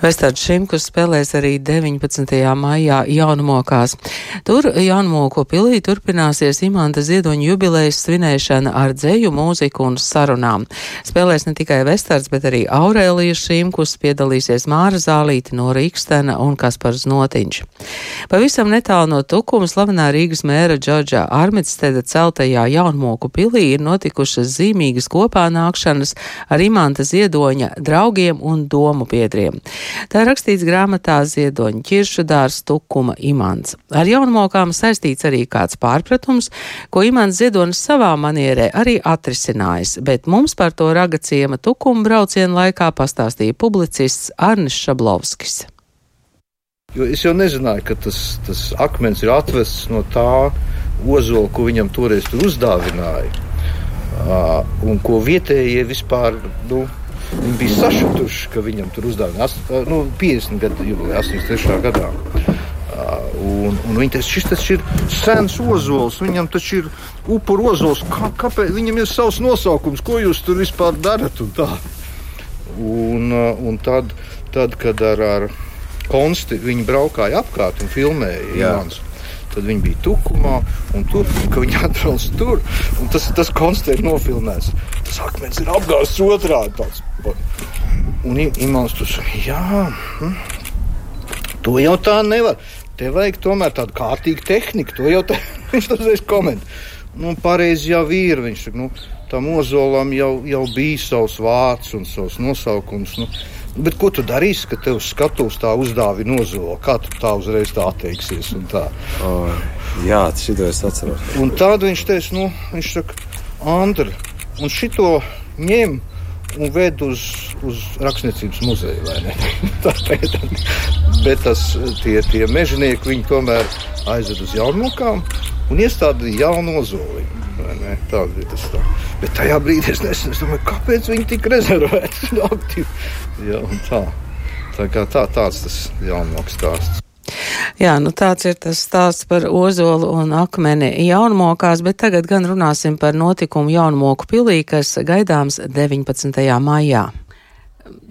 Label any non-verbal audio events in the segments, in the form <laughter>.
Vestards Šimkus spēlēs arī 19. maijā jaunmokās. Tur jaunmoku pilī turpināsies Imanta Ziedoņa jubilejas svinēšana ar dzeju, mūziku un sarunām. Spēlēs ne tikai Vestards, bet arī Aurēlijas Šimkus piedalīsies Māra Zālīte no Rīkstena un Kaspars Notiņš. Pavisam netālu no Tukuma slavenā Rīgas mēra Džordža Armitsteda celtajā jaunmoku pilī ir notikušas zīmīgas kopā nākšanas ar Imanta Ziedoņa draugiem un domu biedriem. Tā rakstīts grāmatā Ziedoņa ķiršu dārs Tukuma imants. Ar jaunmokām saistīts arī kāds pārpratums, ko imants Ziedonis savā manierē arī atrisinājis, bet mums par to raga ciema Tukuma brauciena laikā pastāstīja publicists Arnis Šablovskis. Jo es jau nezināju, ka tas, tas akmens ir atvests no tā ozola, ko viņam toreiz tur uzdāvināja. Uh, un ko vietējie vispār nu, Viņi bija sašutuši, ka viņam tur uzdāvināja nu, 50 gadu jubileja, 83. gadā. Un, un viņi teica, šis tas ir sens ozols, viņam taču ir upuru ozols. Kā, kāpēc viņam ir savs nosaukums, ko jūs tur vispār darat? Un, un, un tad, tad, kad ar, ar konsti viņi braukāja apkārt un filmēja Jānis tad viņi bija tukumā, un tur viņi atrādās tur. Tas, tas konstē ir nofilmēts. Tas akmens ir apgāzts otrādi. Tāds. Un imants tur jā, hm, to jau tā nevar. Te vajag tomēr tādu kārtīgu tehniku. To jau te, <laughs> viņš tas reiz komentē. Nu, pareizi jau ir. Viņš saka, nu, tam ozolam jau, jau bija savs vārds un savs nosaukums. Nu, Bet ko tu darīsi, kad tev skatos tā uzdāvina nozola? Kā tu tā uzreiz tā atteiksies? Tā. Oh, jā, tas ir es atceros. Un tādu viņš teica, nu, viņš saka, Andri, un šito ņem un ved uz, uz rakstniecības muzeju. <laughs> Bet tas, tie, tie mežonieki, viņi tomēr aizved uz jaunmokām un iestādīja jaunu ozoliņu. Tāds bija tas. Tā. Bet tajā brīdī es domāju, kāpēc viņi tika rezervēti. ja, tā. Tā kā tā, tāds tas jaunmoks stāsts. Jā, nu tāds ir tas stāsts par ozolu un akmeni jaunmokās, bet tagad gan runāsim par notikumu jaunmoku pilī, kas gaidāms 19. maijā.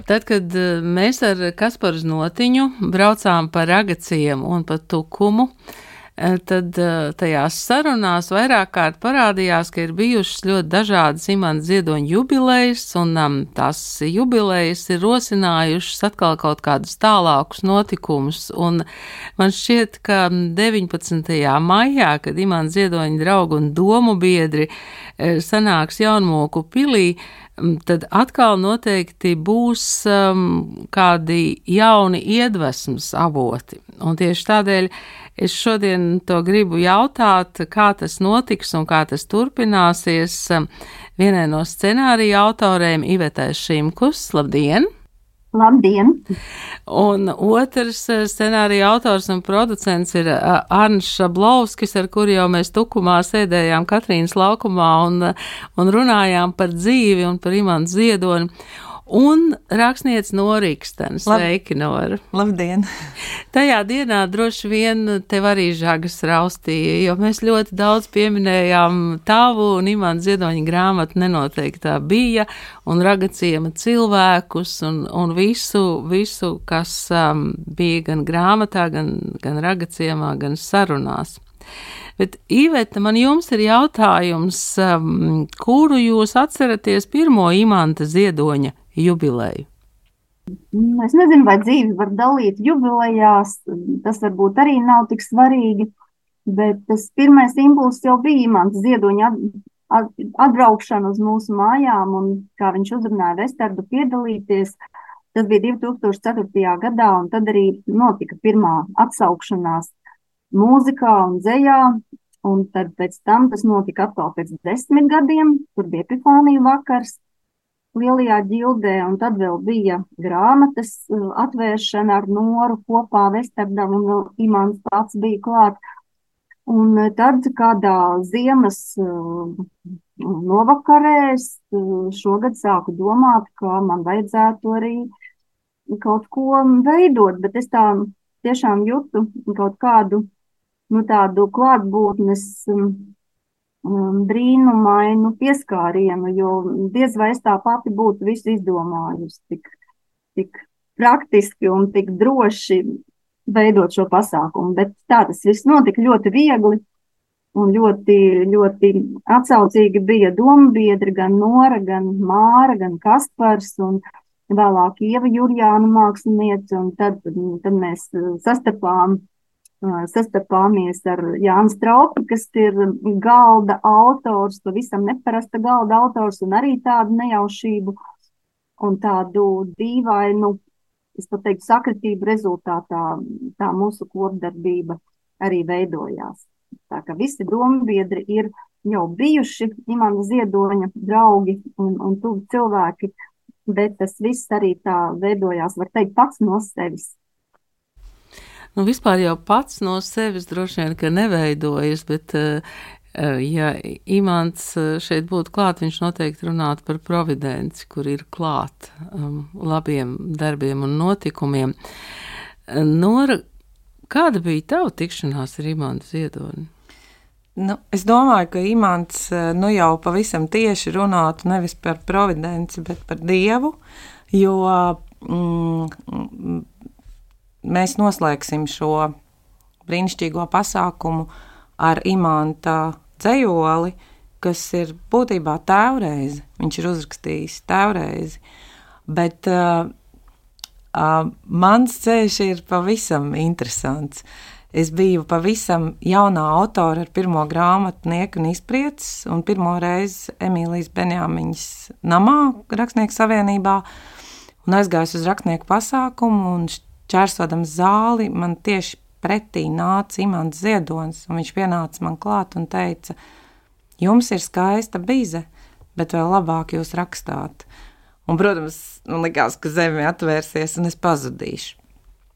Tad, kad eh, mēs ar Kasparu Notiņu braucām pa ragaciem un pa tukumu, uh, tad eh, tajās sarunās vairāk kārt parādījās, ka ir bijušas ļoti dažādas imanta ziedoņa jubilejas, un um, tās jubilejas ir rosinājušas atkal kaut kādus tālākus notikumus, un man šķiet, ka 19. maijā, kad imanta ziedoņa draugu un domu biedri eh, sanāks jaunmoku pilī, tad atkal noteikti būs um, kādi jauni iedvesmas avoti. Un tieši tādēļ es šodien to gribu jautāt, kā tas notiks un kā tas turpināsies vienai no scenārija autoriem Ivetai Šimkus. Labdien! Labdien! Un otrs eh, scenārija autors un producents ir eh, Arns Šablovskis, ar kuru jau mēs tukumā sēdējām Katrīnas laukumā un, un runājām par dzīvi un par imantu ziedoni un rakstniece Norīkstens. Sveiki, Nora! Labdien! Tajā dienā droši vien tev arī žagas raustīja, jo mēs ļoti daudz pieminējām tavu un Imants Ziedoņa grāmatu nenoteiktā bija un ragaciema cilvēkus un, un visu, visu, kas um, bija gan grāmatā, gan, gan ragaciemā, gan sarunās. Bet, Iveta, man jums ir jautājums, um, kuru jūs atceraties pirmo imanta ziedoņa jubileju? Es nezinu, vai dzīvi var dalīt jubilejās. Tas varbūt arī nav tik svarīgi. Bet tas pirmais impulss jau bija mans ziedoņa atbraukšana uz mūsu mājām, un kā viņš uzrunāja Vestardu piedalīties. Tas bija 2004. gadā, un tad arī notika pirmā atsaukšanās mūzikā un dzējā. Un tad pēc tam tas notika atkal pēc desmit gadiem, kur bija Epifānija vakars lielajā ģildē, un tad vēl bija grāmatas uh, atvēršana ar Noru kopā Vesterdam, un vēl Imants pats bija klāt. Un uh, tad kādā ziemas uh, novakarēs šogad sāku domāt, ka man vajadzētu arī kaut ko veidot, bet es tā tiešām jūtu kaut kādu nu, tādu klātbūtnes um, brīnumainu pieskārienu, jo diez vai es tā pati būtu visu izdomājusi tik, tik praktiski un tik droši veidot šo pasākumu. Bet tā tas viss notika ļoti viegli. Un ļoti, ļoti atsaucīgi bija dombiedri, gan Nora, gan Māra, gan Kaspars, un vēlāk Ieva Jurjāna mākslinieca, un tad, tad mēs sastapām, sastapāmies ar Jānu Straupi, kas ir galda autors, pavisam neparasta galda autors, un arī tādu nejaušību un tādu dīvainu, es pat teiktu, sakritību rezultātā tā mūsu kopdarbība arī veidojās. Tā kā visi dombiedri ir jau bijuši Imants Ziedoņa draugi un, un tuvi cilvēki, bet tas viss arī tā veidojās, var teikt, pats no sevis. Nu, vispār jau pats no sevis droši vien, ka neveidojas, bet, uh, ja Imants eh, šeit būtu klāt, viņš noteikti runātu par providenci, kur ir klāt um, labiem darbiem un notikumiem. Nora, kāda bija tava tikšanās ar Imantu Ziedoni? Nu, es domāju, ka Imants eh, nu, jau pavisam tieši runātu nevis par providenci, bet par dievu, jo mm, mēs noslēgsim šo brīnišķīgo pasākumu ar Imanta dzējoli, kas ir būtībā tēvreizi. Viņš ir uzrakstījis tēvreizi. Bet uh, uh, mans ceļš ir pavisam interesants. Es biju pavisam jaunā autora ar pirmo grāmatnieku un izprieces, un pirmo reizi Emīlijas Benjāmiņas namā, Rakstnieku savienībā, un aizgāju uz rakstnieku pasākumu, un čērsodam zāli, man tieši pretī nāca Imants Ziedonis, un viņš pienāca man klāt un teica, jums ir skaista bize, bet vēl labāk jūs rakstāt. Un, protams, man likās, ka zeme atvērsies un es pazudīšu.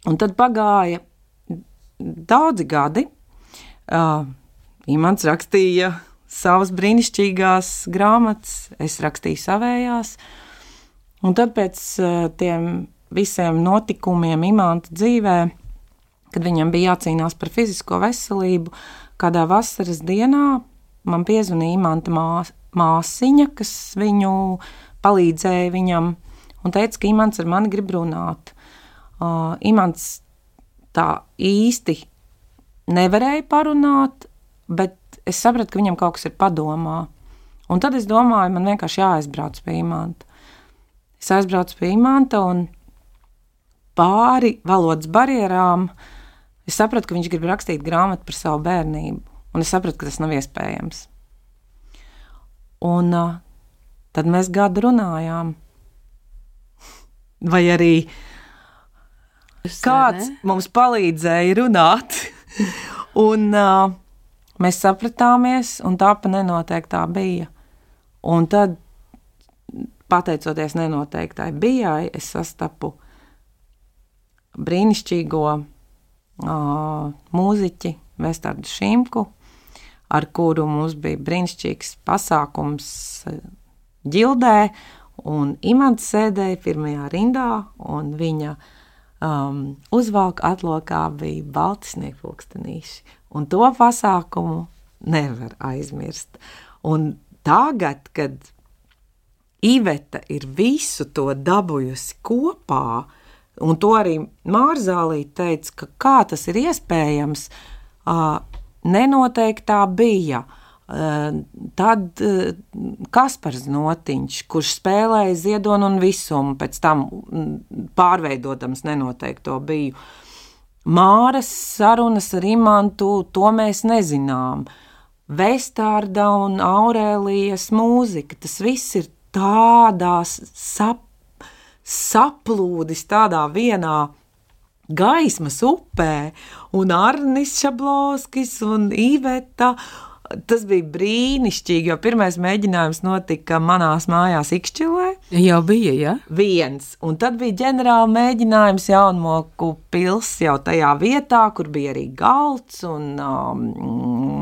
Un tad pagāja daudzi gadi. Uh, Imants rakstīja savas brīnišķīgās grāmatas, es rakstīju savējās. Un tad pēc uh, tiem visiem notikumiem Imanta dzīvē, kad viņam bija jācīnās par fizisko veselību, kādā vasaras dienā man piezvanīja Imanta mās, māsiņa, kas viņu palīdzēja viņam un teica, ka Imants ar mani grib runāt. Uh, Imants tā īsti nevarēja parunāt, bet es sapratu, ka viņam kaut kas ir padomā. Un tad es domāju, man vienkārši jāaizbrauc pie imanta. Es aizbraucu pie imanta un pāri valodas barjerām es sapratu, ka viņš grib rakstīt grāmatu par savu bērnību. Un es sapratu, ka tas nav iespējams. Un uh, tad mēs gadu runājām. Vai arī uh, Kāds mums palīdzēja runāt, <laughs> un uh, mēs sapratāmies, un tā pa nenoteiktā bija. Un tad, pateicoties nenoteiktai bijai, es sastapu brīnišķīgo uh, mūziķi Vestardu Šimku, ar kuru mums bija brīnišķīgs pasākums ģildē, un Imants sēdēja pirmajā rindā, un viņa uh, um, uzvalka atlokā bija balti sniegpulkstenīši. Un to pasākumu nevar aizmirst. Un tagad, kad Iveta ir visu to dabūjusi kopā, un to arī Mārzālī teica, ka kā tas ir iespējams, nenoteiktā bija. Tad Kaspars Notiņš, kurš spēlēja ziedonu un visumu, pēc tam pārveidotams nenoteikto biju. Māras sarunas ar Imantu, to mēs nezinām. Vestārda un Aurēlijas mūzika, tas viss ir tādās sap, saplūdis tādā vienā gaismas upē, un Arnis Šablovskis un Iveta tas bija brīnišķīgi, jo pirmais mēģinājums notika manās mājās Ikšķilē. Jau bija, ja? Viens, un tad bija ģenerāla mēģinājums Jaunmoku pils jau tajā vietā, kur bija arī Galts un um,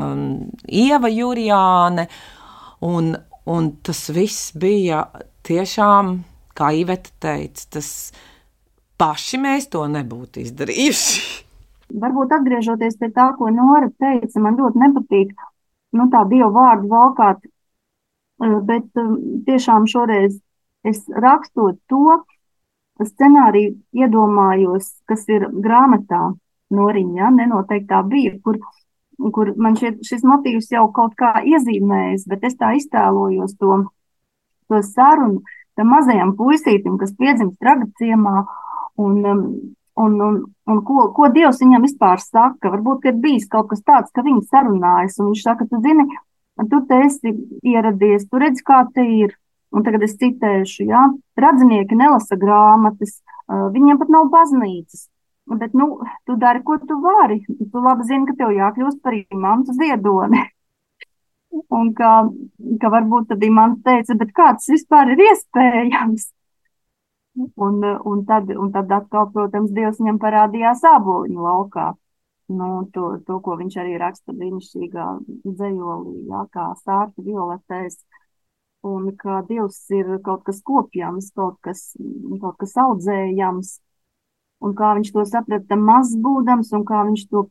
um, Ieva Jurijāne, un, un tas viss bija tiešām, kā Iveta teica, tas paši mēs to nebūtu izdarījuši. Varbūt atgriežoties pie tā, ko Nora teica, man ļoti nepatīk nu, tā dievu vārdu valkāt, eh, bet eh, tiešām šoreiz es rakstot to, scenāriju iedomājos, kas ir grāmatā Noriņa, ja, nenoteiktā bija, kur, kur man šie, šis motīvs jau kaut kā iezīmējas, bet es tā iztēlojos to, to sarunu tam mazajam puisītim, kas piedzimst ragaciemā, un, um, un, un, un ko, ko Dievs viņam vispār saka. Varbūt, ka ir bijis kaut kas tāds, ka viņi sarunājas, un viņš saka, tu zini, tu te esi ieradies, tu redzi, kā te ir, Un tagad es citēšu, ja radzinieki nelasa grāmatas, viņiem pat nav baznīcas. Bet, nu, tu dari, ko tu vari. Tu labi zini, ka tev jākļūst par imantu ziedoni. Un ka, ka varbūt tad imants teica, bet kā tas vispār ir iespējams? Un, un, tad, un tad atkal, protams, Dievs viņam parādījās āboliņu laukā. Nu, to, to, ko viņš arī raksta brīnišķīgā dzējolī, jā, kā sārta violetēs. Un ka Dievs ir kaut kas kopjams, kaut kas, kaut kas audzējams, un kā viņš to saprata maz būdams, un kā viņš to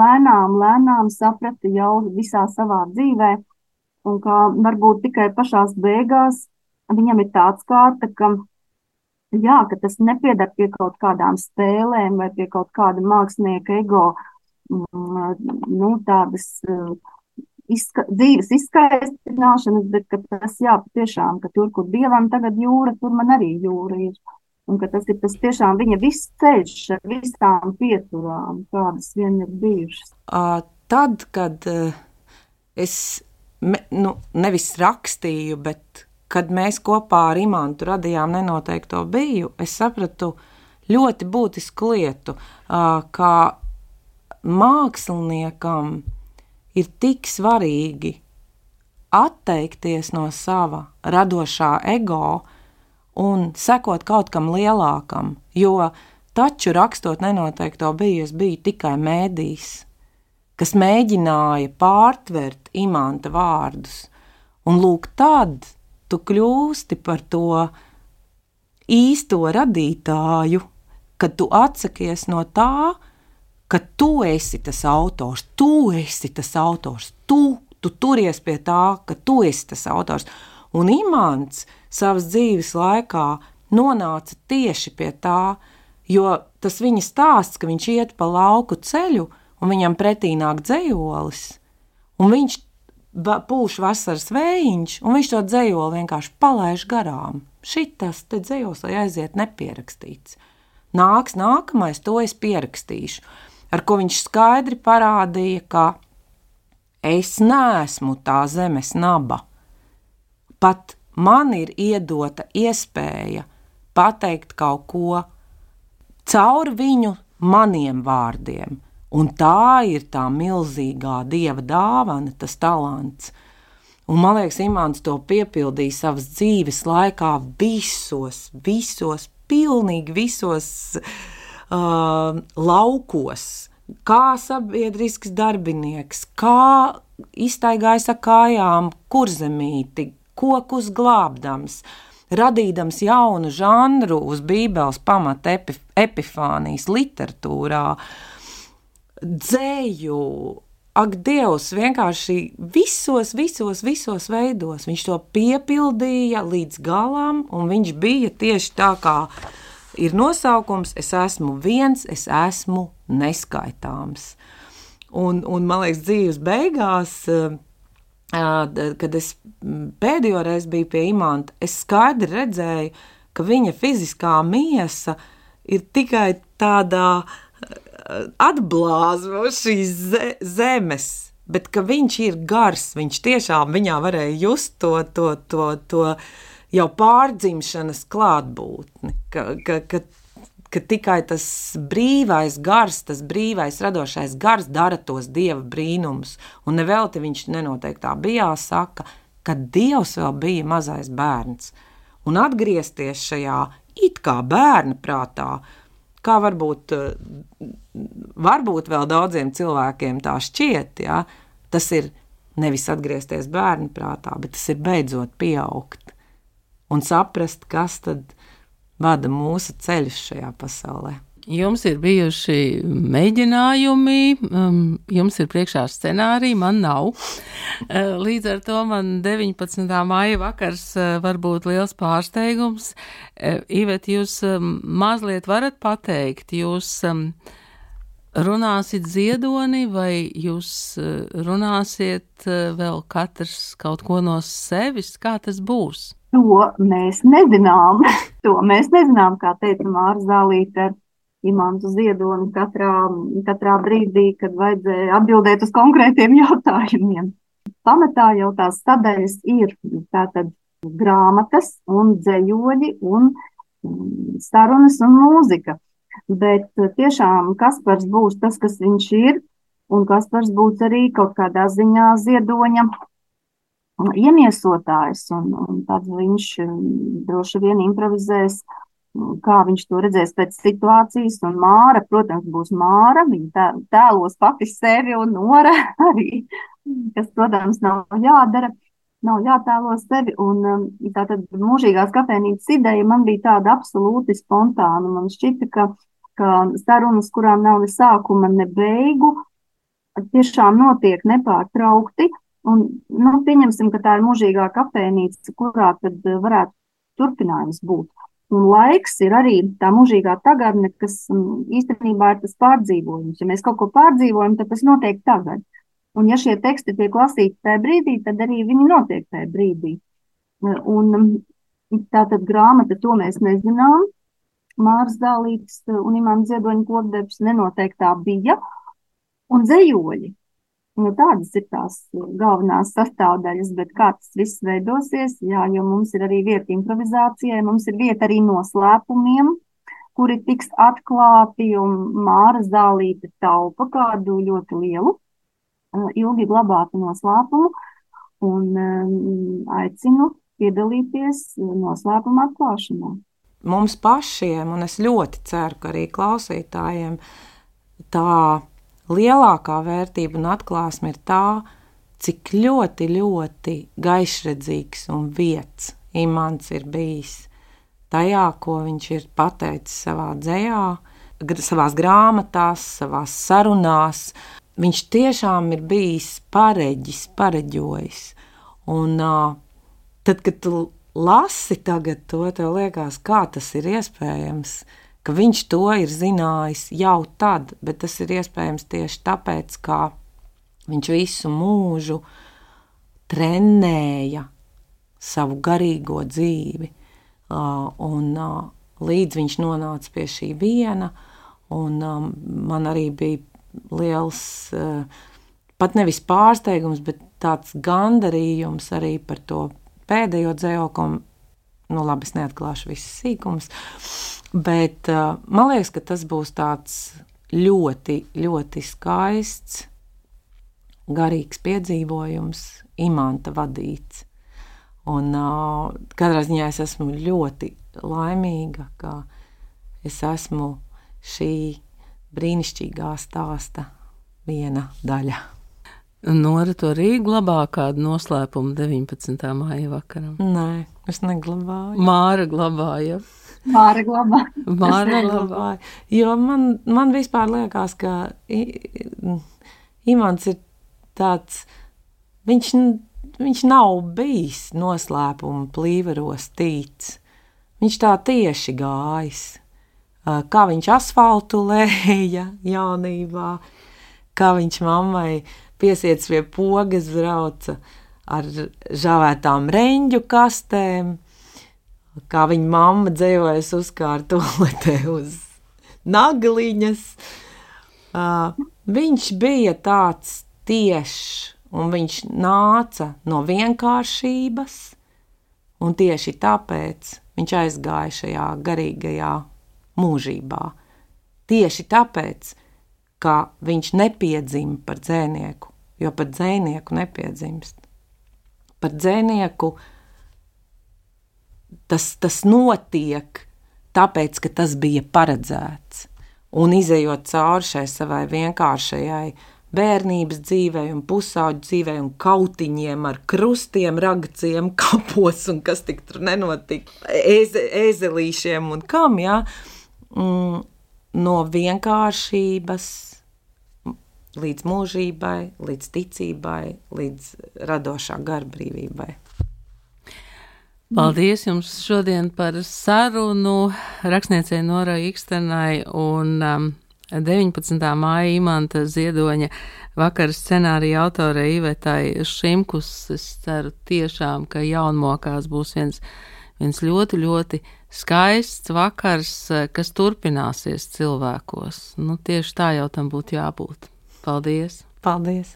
lēnām, lēnām saprata jau visā savā dzīvē, un kā varbūt tikai pašās beigās viņam ir tāds kārta, ka, jā, ka tas nepiedar pie kaut kādām spēlēm vai pie kaut kāda mākslinieka ego, mm, nu, tādas uh, izska dzīves izskaistināšanas, bet tas jā, patiešām, ka tur, kur dievam tagad jūra, tur man arī jūra ir. Un ka tas ir tas tiešām viņa viss ceļš ar visām pieturām, kādas vien ir bijušas. Uh, tad, kad uh, es nu, nevis rakstīju, bet kad mēs kopā ar Imantu radījām nenoteikto biju, es sapratu ļoti būtisku lietu, uh, kā māksliniekam ir tik svarīgi atteikties no sava radošā ego un sekot kaut kam lielākam, jo taču rakstot nenoteikto biju, es biju tikai mēdījis, kas mēģināja pārtvert imanta vārdus, un lūk tad tu kļūsti par to īsto radītāju, kad tu atsakies no tā, ka tu esi tas autors, tu esi tas autors, tu, tu turies pie tā, ka tu esi tas autors. Un Imants savas dzīves laikā nonāca tieši pie tā, jo tas viņa stāsts, ka viņš iet pa lauku ceļu un viņam pretī nāk dzējolis, un viņš pūš vasaras vējiņš, un viņš to dzējoli vienkārši palaiž garām. Šitas te dzējos, lai aiziet nepierakstīts. Nāks nākamais, to es pierakstīšu ar ko viņš skaidri parādīja, ka es neesmu tā zemes naba. Pat man ir iedota iespēja pateikt kaut ko caur viņu maniem vārdiem, un tā ir tā milzīgā dieva dāvana, tas talants. Un, man liekas, Imants to piepildīja savas dzīves laikā visos, visos, pilnīgi visos uh, laukos, kā sabiedrisks darbinieks, kā iztaigājis ar kājām kurzemīti, kokus glābdams, radīdams jaunu žanru uz Bībeles pamata epi, epifānijas literatūrā, dzēju, ak, Dievs, vienkārši visos, visos, visos veidos. Viņš to piepildīja līdz galam, un viņš bija tieši tā kā ir nosaukums, es esmu viens, es esmu neskaitāms. Un, un man liekas, dzīves beigās, kad es pēdējo reizi biju pie imanta, es skaidri redzēju, ka viņa fiziskā miesa ir tikai tādā atblāzma šīs zemes. Bet viņš ir gars, viņš tiešām viņā varēja just to, to, to, to jau pārdzimšanas klātbūtni, ka, ka, ka, ka tikai tas brīvais gars, tas brīvais radošais gars dara tos dieva brīnumus. Un nevelti viņš nenoteiktā bijā saka, ka dievs vēl bija mazais bērns. Un atgriezties šajā it kā bērna prātā, kā varbūt, varbūt vēl daudziem cilvēkiem tā šķiet, ja, tas ir nevis atgriezties bērnu prātā, bet tas ir beidzot pieaugt un saprast, kas tad vada mūsu ceļus šajā pasaulē. Jums ir bijuši mēģinājumi, um, jums ir priekšā scenārija, man nav. Uh, līdz ar to man 19. māja vakars uh, var būt liels pārsteigums. Uh, Ivet, jūs um, mazliet varat pateikt, jūs um, runāsiet ziedoni vai jūs runāsiet vēl katrs kaut ko no sevis, kā tas būs? To mēs nezinām. <laughs> to mēs nezinām, kā teica Māra Zālīte imantu ziedoni katrā, katrā brīdī, kad vajadzēja atbildēt uz konkrētiem <laughs> jautājumiem. Pamatā jau tās sadaļas ir tātad grāmatas un dzējoļi un mm, sarunas un mūzika. Bet tiešām Kaspars būs tas, kas viņš ir, un Kaspars būs arī kaut kādā ziņā ziedoņa iemiesotājs, un, un tad viņš droši vien improvizēs kā viņš to redzēs pēc situācijas. Un Māra, protams, būs Māra. Viņa tēlos pati sevi un Nora <laughs> arī, kas, protams, nav jādara. Nav jātēlo sevi. Un um, tātad mūžīgās kafejnīcas ideja man bija tāda absolūti spontāna. Man šķita, ka, ka sarunas, kurām nav ne sākuma, ne beigu, tiešām notiek nepārtraukti. Un, nu, pieņemsim, ka tā ir mūžīgā kafejnīca, kurā tad varētu turpinājums būt. Un laiks ir arī tā mūžīgā tagadne, kas mm, īstenībā ir tas pārdzīvojums. Ja mēs kaut ko pārdzīvojam, tad tas notiek tagad. Un ja šie teksti tiek lasīti tajā brīdī, tad arī viņi notiek tajā brīdī. Un mm, tā tad grāmata, to mēs nezinām. Mārs Dālīts un Imants Ziedoņa kopdarbs nenoteiktā bija. Un dzējoļi. Nu, tādas ir tās galvenās sastāvdaļas, bet kā tas viss veidosies, jā, jo mums ir arī vieta improvizācijai, mums ir vieta arī noslēpumiem, kuri tiks atklāti, un Māra Zālīte taupa kādu ļoti lielu, ilgi glabātu noslēpumu, un um, aicinu piedalīties noslēpuma atklāšanā. Mums pašiem, un es ļoti ceru, ka arī klausītājiem, tā lielākā vērtība un atklāsme ir tā, cik ļoti, ļoti gaišredzīgs un vietas imants ir bijis tajā, ko viņš ir pateicis savā dzējā, savās grāmatās, savās sarunās. Viņš tiešām ir bijis pareģis, pareģojis. Un tad, kad tu lasi tagad to, tev liekas, kā tas ir iespējams, ka viņš to ir zinājis jau tad, bet tas ir iespējams tieši tāpēc, ka viņš visu mūžu trenēja savu garīgo dzīvi. Un līdz viņš nonāca pie šī viena, un man arī bija liels, pat nevis pārsteigums, bet tāds gandarījums arī par to pēdējo dzējokumu. Nu, labi, es neatklāšu visus sīkumus. Bet uh, man liekas, ka tas būs tāds ļoti, ļoti skaists, garīgs piedzīvojums, imanta vadīts. Un uh, katrā ziņā es esmu ļoti laimīga, ka es esmu šī brīnišķīgā stāsta viena daļa. Nora to arī glabā kādu noslēpumu 19. māja vakaram? Nē, es neglabāju. Māra glabāja. Māra glabā. Māra glabā. Jo man, man vispār liekas, ka Imants ir tāds, viņš, viņš nav bijis noslēpuma plīveros tīts. Viņš tā tieši gājis. Kā viņš asfaltu lēja jaunībā, kā viņš mammai piesiets pie pogas brauca ar žāvētām reņģu kastēm kā viņa mamma dzējojas uzkārtolē uz nagliņas. Uh, viņš bija tāds tiešs, un viņš nāca no vienkāršības, un tieši tāpēc viņš aizgāja šajā garīgajā mūžībā. Tieši tāpēc, ka viņš nepiedzima par dzēnieku, jo par dzēnieku nepiedzimst. Par dzēnieku uh, tas, tas notiek tāpēc, ka tas bija paredzēts. Un izējot cauri šai savai vienkāršajai bērnības dzīvei, un pusauģu dzīvei, un kautiņiem ar krustiem, ragaciem, <laughs> kapos, un kas tik tur nenotika, eze, ezelīšiem un kam, jā. Mm, no vienkāršības līdz mūžībai, līdz ticībai, līdz radošā garbrīvībai. Paldies jums šodien par sarunu rakstniecei Norai Ikstenai un um, 19. māja Imanta Ziedoņa vakara scenārija autore Ivetai Šimkus. Es ceru tiešām, ka jaunmokās būs viens, viens ļoti, ļoti skaists vakars, kas turpināsies cilvēkos. Nu, tieši tā jau tam būtu jābūt. Paldies! Paldies!